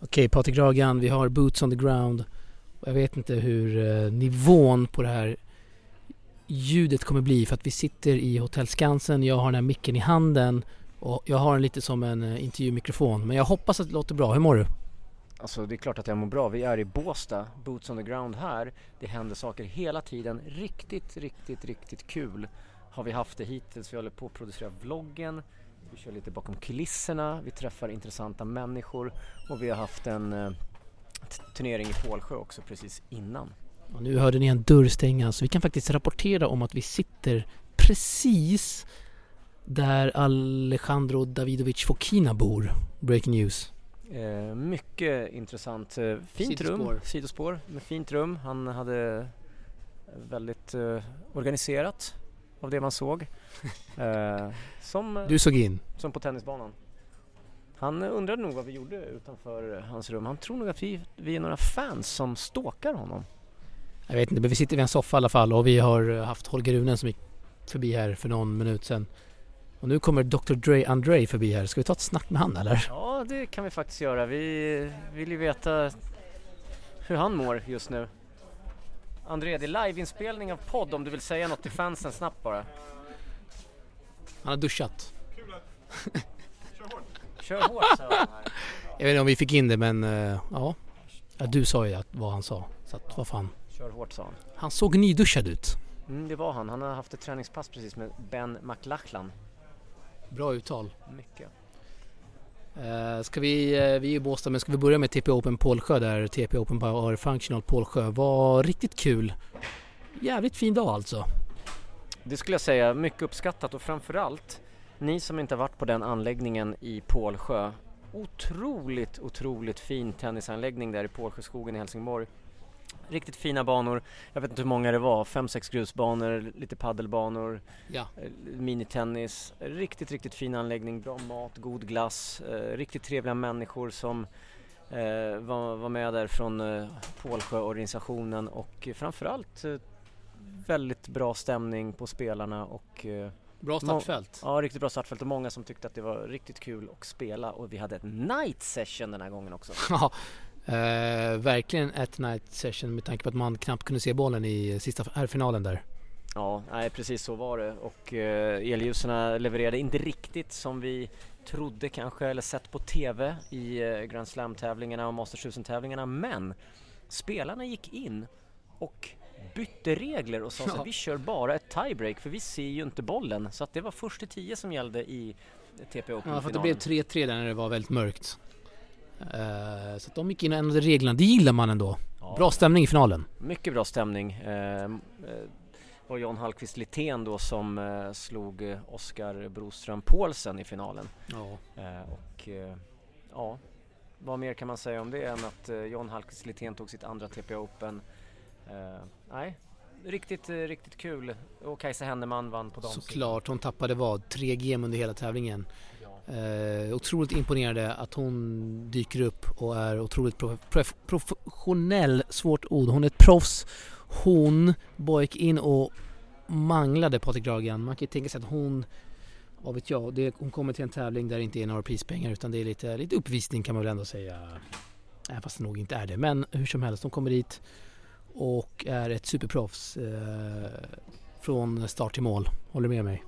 Okej Patrik Ragan, vi har boots on the ground. Jag vet inte hur eh, nivån på det här ljudet kommer bli för att vi sitter i Hotell Skansen, jag har den här micken i handen och jag har den lite som en eh, intervjumikrofon. Men jag hoppas att det låter bra. Hur mår du? Alltså det är klart att jag mår bra. Vi är i Båstad, Boots on the ground här. Det händer saker hela tiden. Riktigt, riktigt, riktigt kul har vi haft det hittills. Vi håller på att producera vloggen. Vi kör lite bakom kulisserna. Vi träffar intressanta människor och vi har haft en eh, turnering i Pålsjö också precis innan. Och nu hörde ni en dörr stängas så vi kan faktiskt rapportera om att vi sitter precis där Alejandro Davidovic Fokina bor. Breaking news. Eh, mycket intressant. Eh, fint Sidospår. rum, sidospår med fint rum. Han hade väldigt eh, organiserat av det man såg. Eh, som, Du såg in. som på tennisbanan. Han eh, undrade nog vad vi gjorde utanför hans rum. Han tror nog att vi, vi är några fans som stalkar honom. Jag vet inte, men vi sitter vid en soffa i alla fall och vi har eh, haft Holger Runen som gick förbi här för någon minut sedan. Och nu kommer Dr. Dre André förbi här. Ska vi ta ett snack med han eller? Ja, det kan vi faktiskt göra. Vi vill ju veta hur han mår just nu. André, det är liveinspelning av podd om du vill säga något till fansen snabbt bara. Han har duschat. Kör hårt sa han här. Jag vet inte om vi fick in det men eh, ja. ja du sa ju vad han sa. Så att vad fan. Kör hårt sa han. Han såg nyduschad ut. Mm, det var han. Han har haft ett träningspass precis med Ben McLachlan. Bra uttal. Mycket. Uh, ska vi, eh, vi är i Båstad men ska vi börja med TP Open Pålsjö där TP Open Power Functional Pålsjö var riktigt kul. Jävligt fin dag alltså. Det skulle jag säga, mycket uppskattat och framförallt ni som inte har varit på den anläggningen i Pålsjö. Otroligt, otroligt fin tennisanläggning där i Pålsjöskogen i Helsingborg. Riktigt fina banor. Jag vet inte hur många det var, fem sex grusbanor, lite paddelbanor, Ja. eh, minitennis. Riktigt, riktigt fin anläggning, bra mat, god glass, eh, riktigt trevliga människor som eh, var, var med där från eh, Pålsjöorganisationen och framförallt eh, väldigt bra stämning på spelarna och eh, Bra startfält. ja, riktigt bra startfält och många som tyckte att det var riktigt kul att spela och vi hade ett night session den här gången också. Ja, eh, verkligen ett night session med tanke på att man knappt kunde se bollen i sista här finalen där. Ja, nej, precis så var det och eh, elljusen levererade inte riktigt som vi trodde kanske eller sett på TV i eh, Grand Slam-tävlingarna och Masters 1000-tävlingarna men spelarna gick in och bytte regler och sa Ja. vi kör bara ett tiebreak för vi ser ju inte bollen så att det var först till 10 som gällde i TP Ja, för att det Open-finalen. blev 3-3 där när det var väldigt mörkt. Eh, så att de gick in och ändrade reglerna. Det gillar man ändå. Ja. Bra stämning i finalen. Mycket bra stämning. Eh, eh, var John Hallqvist Littén då som eh, slog eh, Oskar Broström Paulsen i finalen. Ja. Eh, och eh, ja, vad mer kan man säga om det än att eh, John Hallqvist Littén tog sitt andra TP Open. Eh, nej, riktigt, eh, riktigt kul. Och Kajsa Henneman vann på damsidan. Såklart, hon tappade vad? 3 gem under hela tävlingen. Eh, otroligt imponerande att hon dyker upp och är otroligt prof- prof- professionell, svårt ord. Hon är ett proffs. Hon bara gick in och manglade Patrik Dragan. Man kan ju tänka sig att hon, vad vet jag, det, hon kommer till en tävling där det inte är några prispengar utan det är lite, lite uppvisning kan man väl ändå säga. Även fast det nog inte är det. Men hur som helst, hon kommer dit och är ett superproffs eh, från start till mål. Håller med mig?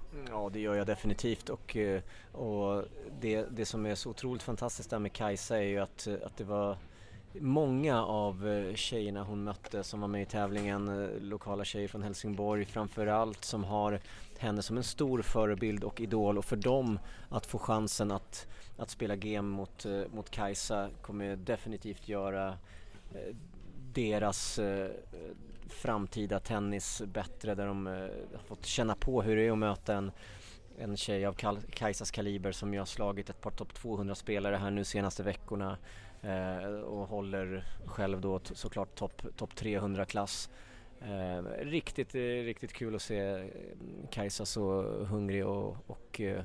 Ja, det gör jag definitivt. Och, eh, och det, det som är så otroligt fantastiskt där med Kajsa är ju att, att det var många av eh, tjejerna hon mötte som var med i tävlingen, eh, lokala tjejer från Helsingborg framförallt som har henne som en stor förebild och idol. Och för dem att få chansen att, att spela game mot, mot Kajsa kommer definitivt göra deras framtida tennis bättre där de eh, har fått känna på hur det är att möta en, en tjej av Kajsas kaliber som ju har slagit ett par topp 200 spelare här nu senaste veckorna eh, och håller själv då såklart topp top 300 klass. Eh, riktigt, eh, riktigt kul att se Kajsa så hungrig och, och eh,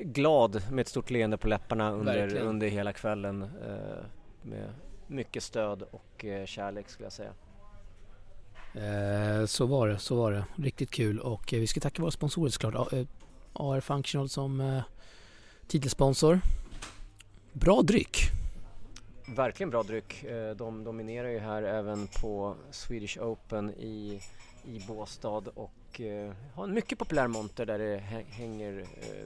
glad med ett stort leende på läpparna under, Verkligen. under hela kvällen eh, med mycket stöd och kärlek skulle jag säga. Eh, så var det, så var det. Riktigt kul och eh, vi ska tacka våra sponsorer såklart. A- eh, AR Functional som titelsponsor. Bra dryck. verkligen bra dryck. De dominerar ju här även på Swedish Open i, i Båstad och har en mycket populär monter där det hänger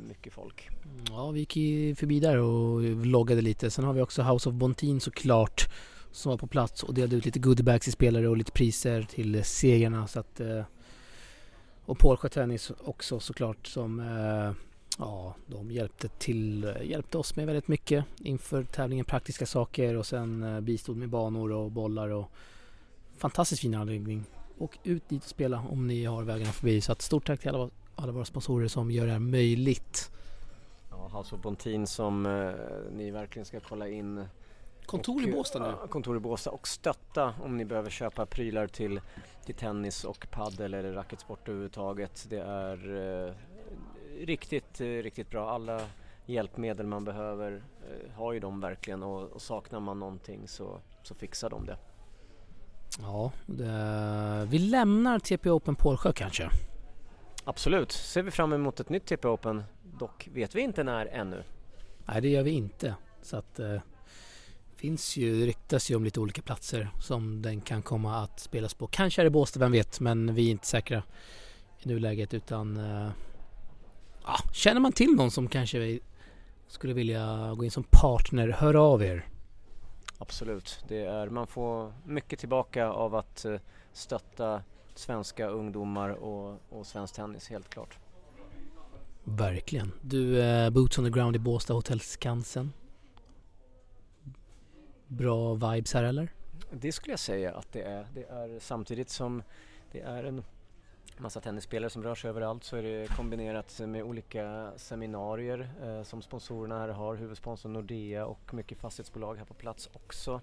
mycket folk. Ja, vi gick förbi där och vloggade lite. Sen har vi också House of Bontin såklart som var på plats och delade ut lite goodiebags till spelare och lite priser till segrarna. Så att, eh, och Porsche Tennis också såklart som eh, Ja, de hjälpte, till, hjälpte oss med väldigt mycket inför tävlingen, praktiska saker och sen eh, bistod med banor och bollar och fantastiskt fin anläggning. Och ut dit och spela om ni har vägarna förbi. Så att stort tack till alla, alla våra sponsorer som gör det här möjligt. Ja, House of Bontin som eh, ni verkligen ska kolla in. Kontor och, i Båstad nu? Kontor i Båstad och stötta om ni behöver köpa prylar till, till tennis och paddel eller racketsport överhuvudtaget. Det är eh, riktigt, eh, riktigt bra. Alla hjälpmedel man behöver eh, har ju de verkligen och, och saknar man någonting så, så fixar de det. Ja, det, vi lämnar TP Open Pålsjö kanske? Absolut, ser vi fram emot ett nytt TP Open. Dock vet vi inte när ännu. Nej, det gör vi inte. Så att eh, finns ju, ryktas ju om lite olika platser som den kan komma att spelas på. Kanske är det Båstad, vem vet, men vi är inte säkra i nuläget utan ja, känner man till någon som kanske skulle vilja gå in som partner, hör av er. Absolut, det är, man får mycket tillbaka av att eh, stötta svenska ungdomar och, och svensk tennis helt klart. Verkligen. Du, eh, Boots on the ground i Båstad, Hotell Skansen. Bra vibes här eller? Det skulle jag säga att det är. Det är samtidigt som det är en massa tennisspelare som rör sig överallt så är det kombinerat med olika seminarier eh, som sponsorerna här har, huvudsponsorn Nordea och mycket fastighetsbolag här på plats också.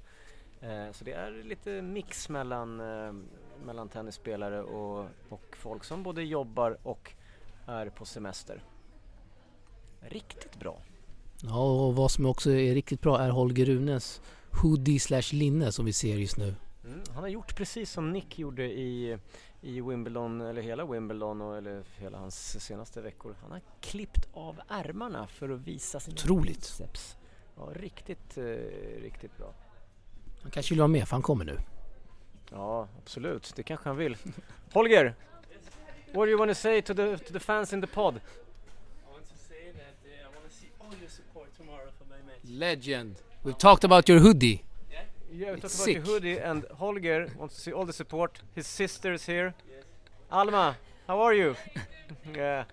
Eh, så det är lite mix mellan, eh, mellan tennisspelare och, och folk som både jobbar och är på semester. Riktigt bra. Ja, och vad som också är riktigt bra är Holger Runes hoodie slash linne som vi ser just nu. Mm, han har gjort precis som Nick gjorde i i Wimbledon, eller hela Wimbledon och eller hela hans senaste veckor. Han har klippt av ärmarna för att visa sin Otroligt! Biceps. Ja, riktigt, eh, riktigt bra. Han kanske vill vara med för han kommer nu. Ja, absolut. Det kanske han vill. Holger! What do you want to say to the, to the fans in the pod? Legend! We've talked about your hoodie. Yeah, we talked about your hoodie and Holger wants to see all the support. His sister is here. Yes. Alma, how are you? yeah.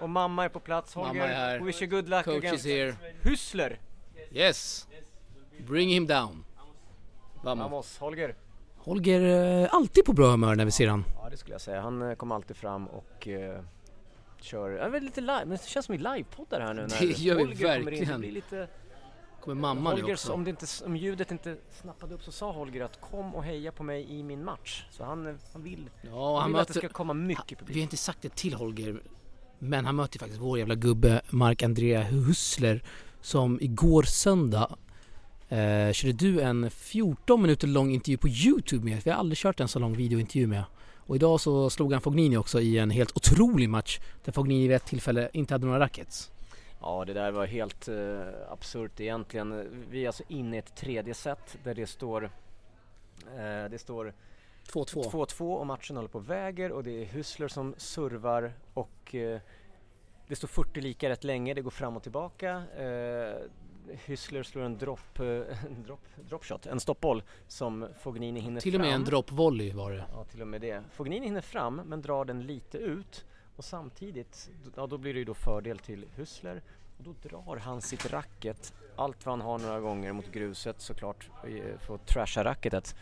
Och mamma är på plats. Holger, här. wish you good luck Coach against is here. Hüssler. Yes. Bring him down. Vamos. Vamos, Holger. Holger uh, alltid på bra humör när vi ser han. Ja, det skulle jag säga. Han uh, kommer alltid fram och uh, kör, ja, lite live, men det känns som vi livepoddar här nu när det gör vi Holger verkligen. kommer in. Det blir lite Kommer mamma Holger, nu också? Om, det inte, om ljudet inte snappade upp så sa Holger att kom och heja på mig i min match. Så han, han vill, ja, han, han vill att det ska komma mycket publik. Vi har inte sagt det till Holger, men han möter faktiskt vår jävla gubbe Mark-Andrea Hussler som igår söndag eh, körde du en 14 minuter lång intervju på Youtube med. Vi har aldrig kört en så lång videointervju med. Och idag så slog han Fognini också i en helt otrolig match där Fognini vid ett tillfälle inte hade några rackets. Ja, det där var helt eh, absurt egentligen. Vi är alltså inne i ett tredje set där det står eh, det står 2-2 och matchen håller på väger och det är Hüssler som servar och eh, det står 40 lika rätt länge, det går fram och tillbaka. Eh, Hüssler slår en drop, eh, drop, drop shot, en stoppboll som Fognini hinner fram. Till och med fram. en droppvolley var det. Ja, till och med det. Fognini hinner fram men drar den lite ut och samtidigt, ja då blir det ju då fördel till Hüssler och då drar han sitt racket, allt vad han har några gånger mot gruset såklart, för att trasha racketet.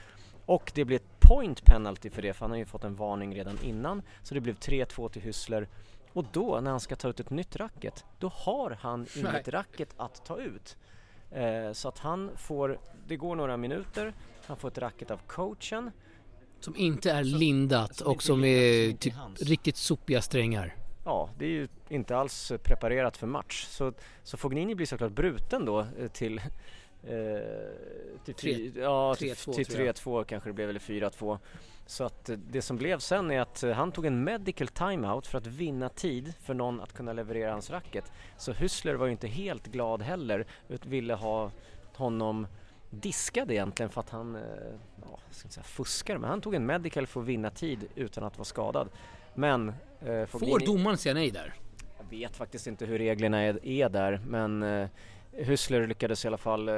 Och det blir ett point penalty för det, för han har ju fått en varning redan innan. Så det blev 3-2 till Hüssler. Och då, när han ska ta ut ett nytt racket, då har han inget racket att ta ut. Eh, så att han får, det går några minuter, han får ett racket av coachen som inte är lindat och som är typ riktigt sopiga strängar. Ja, det är ju inte alls preparerat för match. Så, så Fognini blir såklart bruten då eh, till Eh, till 3, ja, 3-2 kanske det blev, eller 4-2. Så att eh, det som blev sen är att han tog en medical timeout för att vinna tid för någon att kunna leverera hans racket. Så Hüssler var ju inte helt glad heller, utan ville ha honom diskad egentligen för att han, eh, ja, ska säga fuskar, men han tog en medical för att vinna tid utan att vara skadad. Men... Eh, Får domaren säga nej där? Jag vet faktiskt inte hur reglerna är, är där, men eh, Hüssler lyckades i alla fall eh,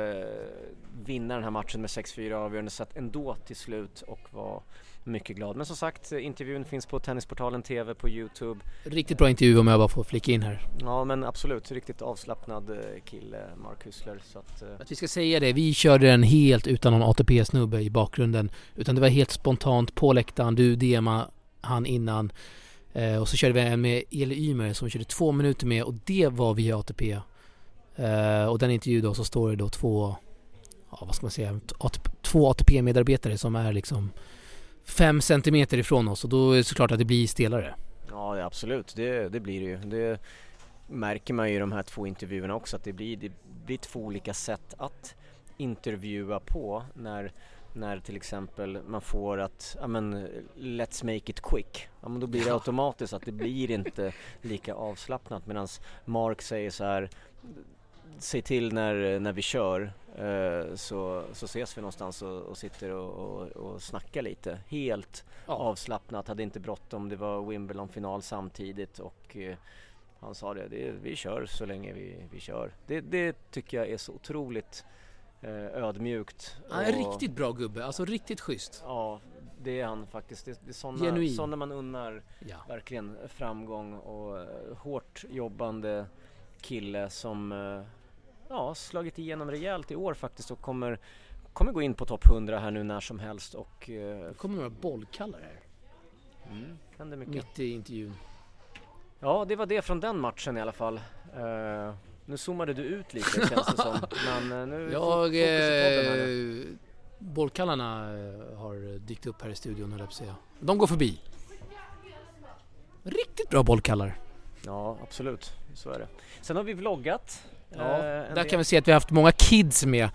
vinna den här matchen med 6-4 avgörande set ändå till slut och var mycket glad. Men som sagt, intervjun finns på Tennisportalen TV på Youtube. Riktigt bra intervju om jag bara får flika in här. Ja men absolut, riktigt avslappnad eh, kille Mark Hüssler. Så att, eh... att vi ska säga det, vi körde den helt utan någon ATP-snubbe i bakgrunden. Utan det var helt spontant på läktaren, du DMade han innan. Eh, och så körde vi en med Eli Ymer som körde två minuter med och det var via ATP. Och den intervjun då så står det då två, ja vad ska man säga, två ATP-medarbetare som är liksom fem centimeter ifrån oss och då är det såklart att det blir stelare. Ja absolut, det, det blir det ju. Det märker man ju i de här två intervjuerna också att det blir, det blir två olika sätt att intervjua på när när till exempel man får att, ja men let's make it quick. Ja men då blir det automatiskt att det blir inte lika avslappnat medan Mark säger så här säg till när, när vi kör eh, så, så ses vi någonstans och, och sitter och, och, och snackar lite. Helt ja. avslappnat, hade inte bråttom. Det var Wimbledon-final samtidigt och eh, han sa det, det, vi kör så länge vi, vi kör. Det, det tycker jag är så otroligt eh, ödmjukt. Han är en riktigt bra gubbe, alltså riktigt schysst. Ja, det är han faktiskt. Det, det är sådana, sådana man unnar ja. verkligen framgång och hårt jobbande kille som ja, slagit igenom rejält i år faktiskt och kommer, kommer gå in på topp 100 här nu när som helst och... Eh, det kommer några bollkallar här. Mm, händer mycket. Mitt i intervjun. Ja, det var det från den matchen i alla fall. Uh, nu zoomade du ut lite känns det som. Men uh, nu Jag, eh, bollkallarna har dykt upp här i studion höll jag säga. De går förbi. Riktigt bra bollkallar. Ja, absolut. Så är det. Sen har vi vloggat. Ja, eh, där kan vi se att vi har haft många kids med.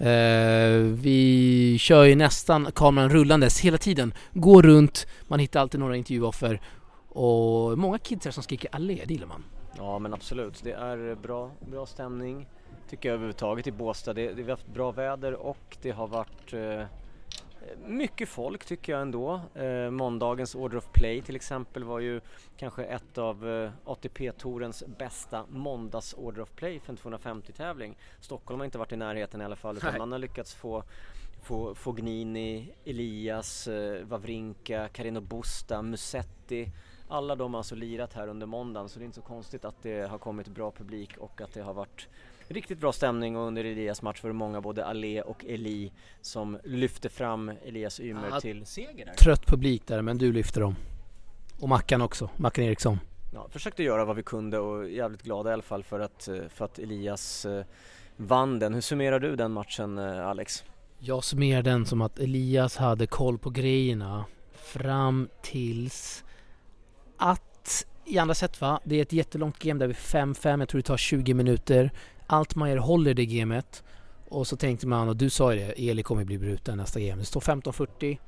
Uh, vi kör ju nästan kameran rullandes hela tiden. Går runt, man hittar alltid några intervjuoffer och många kids här som skriker allé, det gillar man. Ja men absolut, det är bra, bra stämning tycker jag överhuvudtaget i Båstad. Det, det, vi har haft bra väder och det har varit uh, mycket folk tycker jag ändå. Eh, måndagens Order of Play till exempel var ju kanske ett av eh, ATP-torens bästa måndags Order of Play för en 250-tävling. Stockholm har inte varit i närheten i alla fall utan Nej. man har lyckats få få Fognini, Elias, eh, Wawrinka, Carino Busta, Musetti alla de har alltså lirat här under måndagen så det är inte så konstigt att det har kommit bra publik och att det har varit riktigt bra stämning och under Elias match var det många, både Allé och Eli, som lyfte fram Elias Ymer ja, till seger där. Trött publik där, men du lyfte dem. Och Mackan också, Mackan Eriksson. Ja, försökte göra vad vi kunde och jävligt glada i alla fall för att, eh, för att Elias eh, vann den. Hur summerar du den matchen eh, Alex? Jag summerar den som att Elias hade koll på grejerna fram tills att i andra set va, det är ett jättelångt game där vi 5-5, jag tror det tar 20 minuter. Altmaier håller det gamet och så tänkte man, och du sa ju det, Eli kommer bli bruten nästa game. Det står 15-40.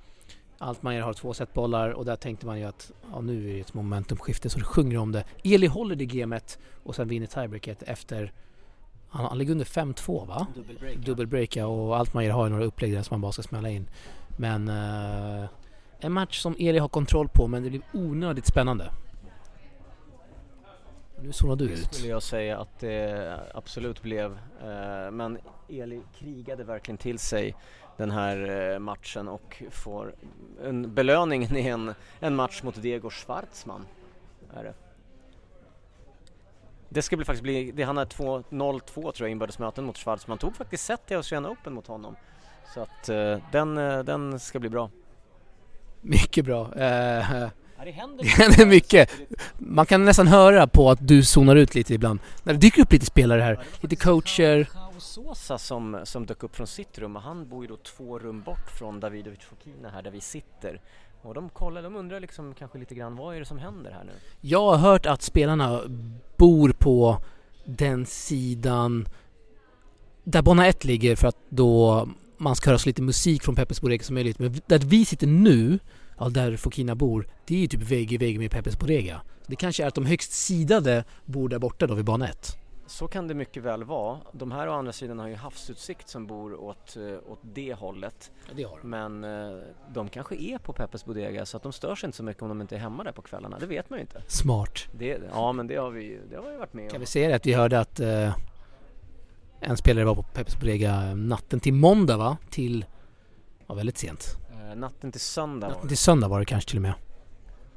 Altmaier har två setbollar och där tänkte man ju att ja, nu är det ett momentumskifte så det sjunger om det. Eli håller det gamet och sen vinner tiebreaket efter han, han ligger under 5-2 va? Dubbelbreaka. Dubbelbreaka och Altmaier har ju några upplägg där som man bara ska smälla in. Men uh, en match som Eli har kontroll på men det blir onödigt spännande. Nu zonade du ut. skulle jag säga att det absolut blev. Eh, men Eli krigade verkligen till sig den här eh, matchen och får en belöning i en, en match mot Diego Schwartzman. Är det. Det ska bli faktiskt bli, det, han har 0-2 tror jag inbördesmöten mot Schwartzman. Tog faktiskt set i Australian Open mot honom. Så att uh, den, den ska bli bra. Mycket bra. Det händer, det händer mycket. Man kan nästan höra på att du zonar ut lite ibland. När det dyker upp lite spelare här, lite coacher. Sosa som, som dök upp från sitt rum och han bor ju då två rum bort från Davidovic Fokina här där vi sitter. Och de kollar, de undrar liksom kanske lite grann, vad är det som händer här nu? Jag har hört att spelarna bor på den sidan där Bonna 1 ligger för att då man ska höra så lite musik från Peppes Borrega som möjligt. Men där vi sitter nu ja, där Fokina bor, det är ju typ vägg i vägg med Peppes Borrega. Det kanske är att de högst sidade bor där borta då vid bana 1. Så kan det mycket väl vara. De här å andra sidan har ju havsutsikt som bor åt, eh, åt det hållet. Ja, det har de. Men eh, de kanske är på Peppes Bodega så att de stör sig inte så mycket om de inte är hemma där på kvällarna. Det vet man ju inte. Smart. Det, ja men det har vi det har vi varit med Kan om. vi säga det att vi hörde att eh, en spelare var på Peppes Bodega natten till måndag va? Till, ja väldigt sent. Eh, natten till söndag Natten det. till söndag var det kanske till och med.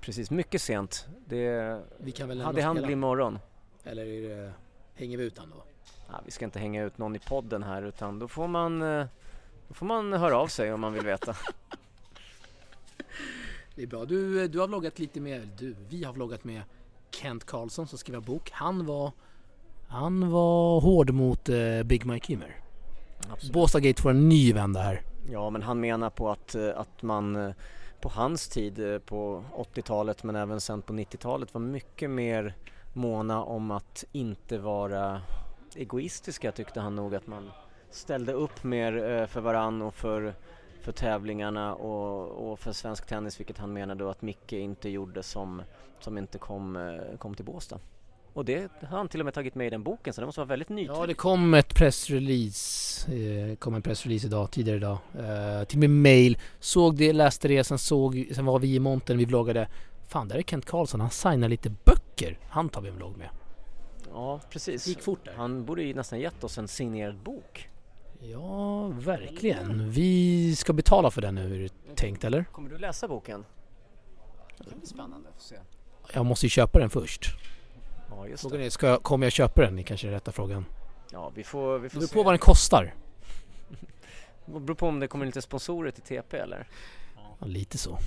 Precis, mycket sent. Det Vi kan väl hade han bli imorgon. Eller är det, hänger vi utan då? Ja, vi ska inte hänga ut någon i podden här utan då får man eh, då får man höra av sig om man vill veta. Det är bra. Du, du har vloggat lite med, du, vi har vloggat med Kent Karlsson som skriver bok. Han var, han var hård mot eh, Big Mike Ymer. Båstadgate får en ny vända här. Ja, men han menar på att, eh, att man eh, på hans tid eh, på 80-talet men även sen på 90-talet var mycket mer måna om att inte vara egoistiska tyckte han nog att man ställde upp mer för varann och för, för tävlingarna och, och för svensk tennis vilket han menade då att Micke inte gjorde som, som inte kom, kom till Båstad. Och det har han till och med tagit med i den boken så det måste vara väldigt nytt. Ja, det kom ett pressrelease, eh, kom en pressrelease idag, tidigare idag, eh, till min mail. Såg det, läste det, sen såg, sen var vi i montern, vi vloggade. Fan, där är Kent Karlsson, han signar lite böcker. Han tar vi en vlogg med. ja precis. Det gick fort där. Han borde ju nästan gett oss en signerad bok. Ja, verkligen. Vi ska betala för den nu, är det tänkt eller? Kommer du läsa boken? Det blir spännande, får se. Jag måste ju köpa den först. Ja, just Frågan det. är, ska jag, kommer jag köpa den? Det kanske är rätta frågan. Ja, vi får, vi Det får beror se. på vad den kostar. Det beror på om det kommer lite sponsorer till TP eller? Ja, lite så.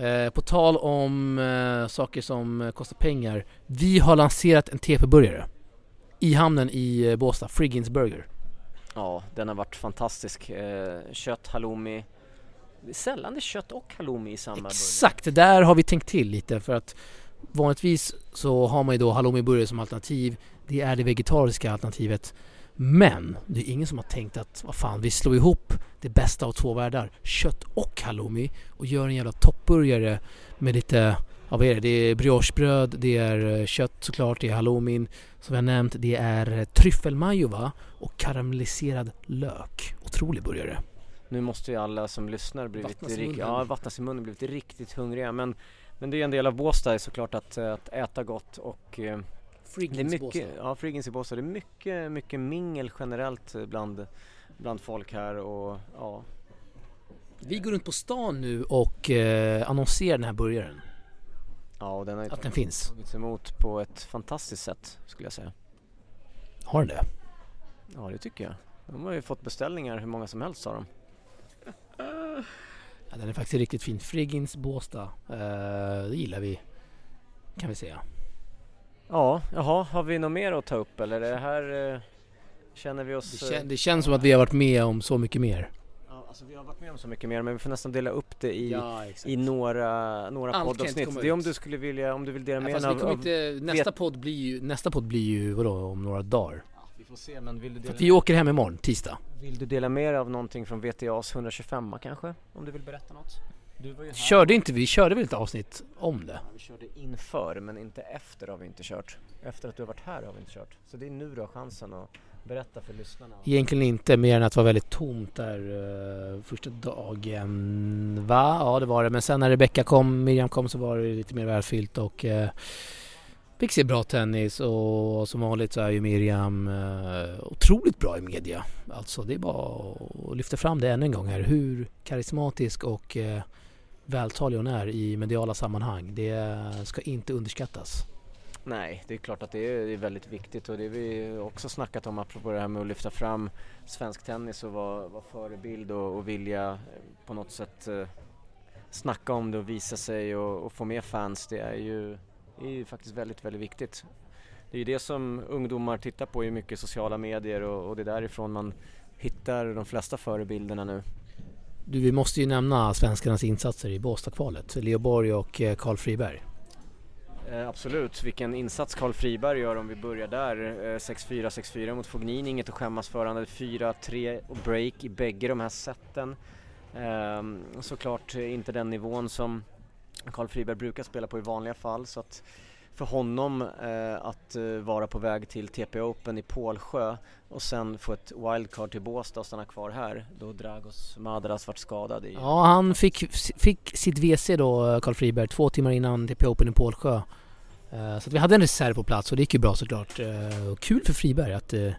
Eh, på tal om eh, saker som kostar pengar. Vi har lanserat en TP-burgare. I hamnen i eh, Båstad, Friggins Burger. Ja, den har varit fantastisk. Eh, kött, halloumi. Det är sällan det är kött och halloumi i samma burgare. Exakt, där har vi tänkt till lite för att vanligtvis så har man ju då halloumi-burgare som alternativ. Det är det vegetariska alternativet. Men det är ingen som har tänkt att vad fan, vi slår ihop det bästa av två världar, kött och halloumi och gör en jävla toppburgare med lite, ja vad är det, det är briochebröd, det är eh, kött såklart, det är halloumin som jag nämnt, det är eh, tryffelmajo va? Och karamelliserad lök. Otrolig burgare. Nu måste ju alla som lyssnar blivit Vattnas i munnen. ja, vattnas i munnen blivit riktigt hungriga. Men, men det är en del av Båstad är såklart att, eh, att äta gott och eh, det är mycket, ja Friggins i Båstad, det är mycket, mycket mingel generellt eh, bland, bland folk här och ja, Vi går runt på stan nu och eh, annonserar den här burgaren. ja och den har ju Att den finns. tagits emot på ett fantastiskt sätt skulle jag säga. Har den det? Ja det tycker jag. De har ju fått beställningar hur många som helst har de. Ja, den är faktiskt riktigt fin. Friggins Båstad. Eh, det gillar vi. Kan vi säga. Ja, jaha, har vi något mer att ta upp eller är det här eh, känner vi oss... Det, eh, kän, det känns som att vi har varit med om så mycket mer. Ja, alltså vi har varit med om så mycket mer men vi får nästan dela upp det i, exakt. i några, några Allt poddavsnitt. Det är om du skulle vilja, om du vill dela Ja, med dig av inte, nästa, podd blir ju, nästa podd blir ju vadå, om några dagar. Får se men vill du För dela, att vi åker hem imorgon, tisdag. vill du dela med dig av någonting från VTAs 125 kanske? Om du vill berätta något? Du var ju här. Körde inte vi, körde väl ett avsnitt om det? Ja, Vi körde inför men inte efter har vi inte kört. Efter att du har varit här har vi inte kört. Så det är nu du har chansen att berätta för lyssnarna. Egentligen inte mer än att det var väldigt tomt där uh, första dagen. Va? Ja det var det. Men sen när Rebecca kom, Miriam kom så var det lite mer välfyllt och uh, fick se bra tennis och som vanligt så är ju Miriam eh, otroligt bra i media. Alltså det är bara att lyfta fram det ännu en gång här. Hur karismatisk och eh, vältalig hon är i mediala sammanhang. Det ska inte underskattas. Nej, det är klart att det är, väldigt viktigt och det har vi också snackat om apropå det här med att lyfta fram svensk tennis och vara, vara förebild och, och vilja eh, på något sätt eh, snacka om det och visa sig och, och få med fans. Det är ju, det är ju faktiskt väldigt, väldigt viktigt. Det är ju det som ungdomar tittar på i mycket sociala medier och, och det är därifrån man hittar de flesta förebilderna nu. Du, vi måste ju nämna svenskarnas insatser i Båstadkvalet. Leo Borg och eh, Karl Friberg. Eh, absolut, vilken insats Karl Friberg gör om vi börjar där. Eh, 6-4, 6-4 mot Fognin, inget att skämmas för. Han hade 4-3 och break i bägge de här seten. Eh, såklart inte den nivån som Karl Friberg brukar spela på i vanliga fall så att för honom eh, att eh, vara på väg till TP Open i Pålsjö och sen få ett wildcard till Båstad och stanna kvar här då Dragos Madras vart skadad i... Ja, han fick, fick sitt WC då, Karl Friberg, två timmar innan TP Open i Pålsjö. Eh, så att vi hade en reserv på plats och det gick ju bra såklart. Eh, och kul för Friberg att eh,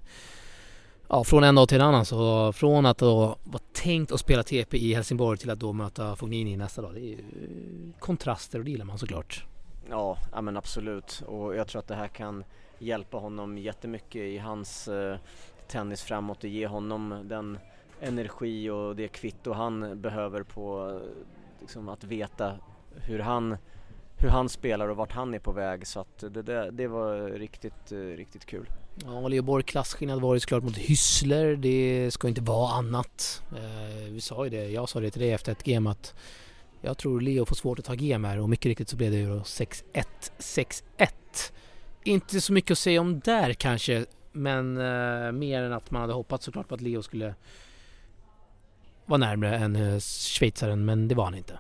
ja, från en dag till en annan så från att då vara tänkt att spela TP i Helsingborg till att då möta Fognini nästa dag. Det är ju kontraster och det gillar man såklart. Ja, ja men absolut och jag tror att det här kan hjälpa honom jättemycket i hans eh, tennis framåt och ge honom den energi och det kvitto han behöver på eh, liksom, att veta hur han, hur han spelar och vart han är på väg så att det, det, det var riktigt, eh, riktigt kul. Ja, Leo Borg klasskillnad var det såklart mot Hyssler. Det ska inte vara annat. Eh, vi sa ju det, jag sa det till dig efter ett game att jag tror Leo får svårt att ta game här och mycket riktigt så blev det ju då 6-1, 6-1. Inte så mycket att säga om där kanske, men eh, mer än att man hade hoppats såklart på att Leo skulle vara närmre än eh, schweizaren, men det var han inte.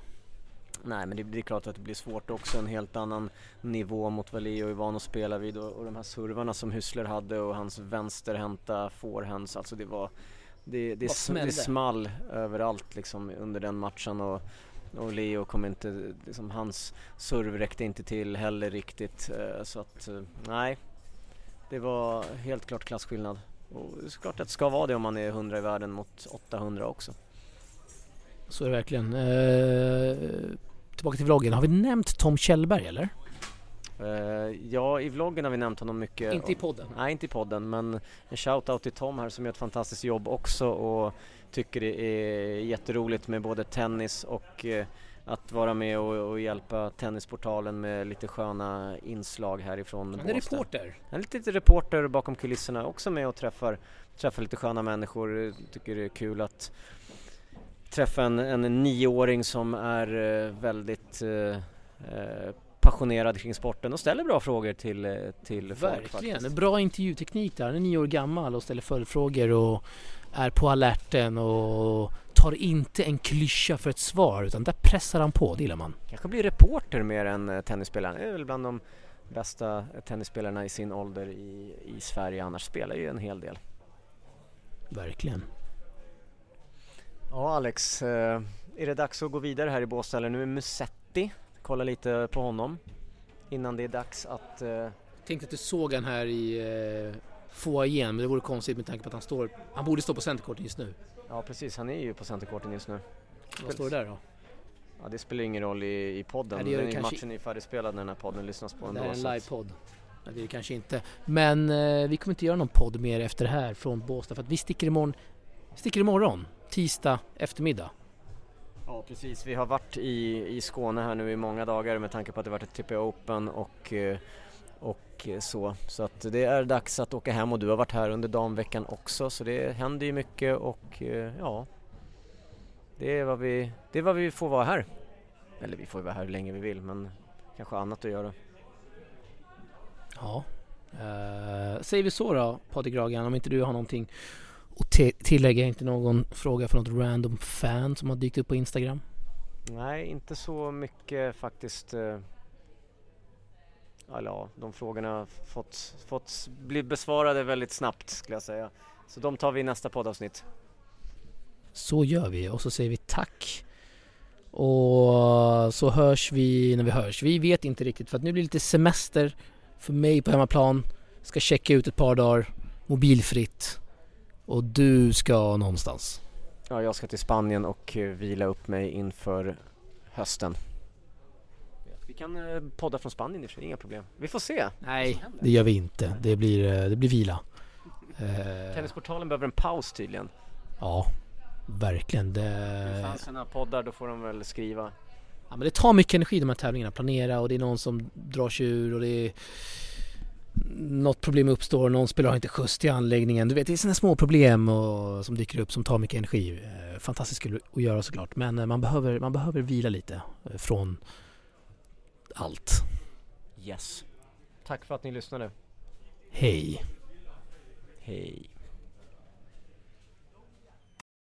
Nej men det, det, är klart att det blir svårt också, en helt annan nivå mot vad Leo är van att spela vid och, och de här servarna som Hyssler hade och hans vänsterhänta forehands, alltså det var det, det, det, det small överallt liksom under den matchen. Och, och Leo kom inte, liksom, hans serv räckte inte till heller riktigt. Eh, så att eh, nej. Det var helt klart klasskillnad. Och det är klart att det ska vara det om man är 100 i världen mot 800 också. Så är det verkligen. Eh, tillbaka till vloggen. Har vi nämnt Tom Kjellberg eller? Uh, ja, i vloggen har vi nämnt honom mycket. Inte i podden? Nej, inte i podden, men en shout-out till Tom här som gör ett fantastiskt jobb också och tycker det är jätteroligt med både tennis och uh, att vara med och, och, hjälpa Tennisportalen med lite sköna inslag härifrån Han är Båstad. reporter? Han är lite reporter bakom kulisserna, också med och träffar, träffar lite sköna människor. Tycker det är kul att träffa en, en nioåring som är uh, väldigt passionerad kring sporten och ställer bra frågor till, eh, till folk Verkligen, faktiskt. bra intervjuteknik där. Han är nio år gammal och ställer följdfrågor och är på alerten och tar inte en klyscha för ett svar utan där pressar han på, det gillar man. Kanske blir reporter mer än eh, tennisspelare. Han är väl bland de bästa tennisspelarna i sin ålder i, i Sverige annars spelar ju en hel del. Verkligen. Ja Alex, eh, är det dags att gå vidare här i Båstad eller nu är Musetti kolla lite på honom innan det är dags att... Uh... Tänkte att du såg han här i uh, foajén men det vore konstigt med tanke på att han står... Han borde stå på centerkorten just nu. Ja precis, han är ju på centerkorten just nu. Vad står det där då? Ja det spelar ingen roll i, i podden. Nej, det den kanske... Matchen är färdigspelad när den här podden lyssnas på. Det är en livepodd. Nej det är det kanske inte. Men uh, vi kommer inte göra någon podd mer efter det här från Båstad för att vi sticker imorgon, sticker imorgon tisdag eftermiddag. Ja precis, vi har varit i, i Skåne här nu i många dagar med tanke på att det varit ett TP Open och, eh, och så. Så att det är dags att åka hem och du har varit här under damveckan också så det händer ju mycket och eh, ja det är vad vi, det är vad vi får vara här. Eller vi får vara här hur länge vi vill men kanske annat att göra. Ja, uh, säger vi så då Patrik Ragan om inte du har någonting och tillägga inte någon fråga från något random fan som har dykt upp på Instagram? Nej, inte så mycket faktiskt. Eh, eller ja, de frågorna har fått, fått bli besvarade väldigt snabbt skulle jag säga. Så de tar vi i nästa poddavsnitt. Så gör vi och så säger vi tack. Och så hörs vi när vi hörs. Vi vet inte riktigt för att nu blir det lite semester för mig på hemmaplan. Ska checka ut ett par dagar mobilfritt. Och du ska någonstans? Ja, jag ska till Spanien och eh, vila upp mig inför hösten. Vi kan eh, podda från Spanien i och för sig, inga problem. Vi får se. Nej, det gör vi inte. Det blir, eh, det blir vila. Tennisportalen behöver en paus tydligen. Ja, verkligen. Det... Fansen poddar, då får de väl skriva. Ja, men det tar mycket energi de här tävlingarna, planera och det är någon som drar sig ur och det är något problem uppstår, någon spelare har inte skjuts till anläggningen. Du vet, det är sådana små problem och, som dyker upp som tar mycket energi. Eh, fantastiskt kul att göra såklart, men eh, man behöver, man behöver vila lite eh, från allt. Yes. Tack för att ni lyssnade. Hej. Hej.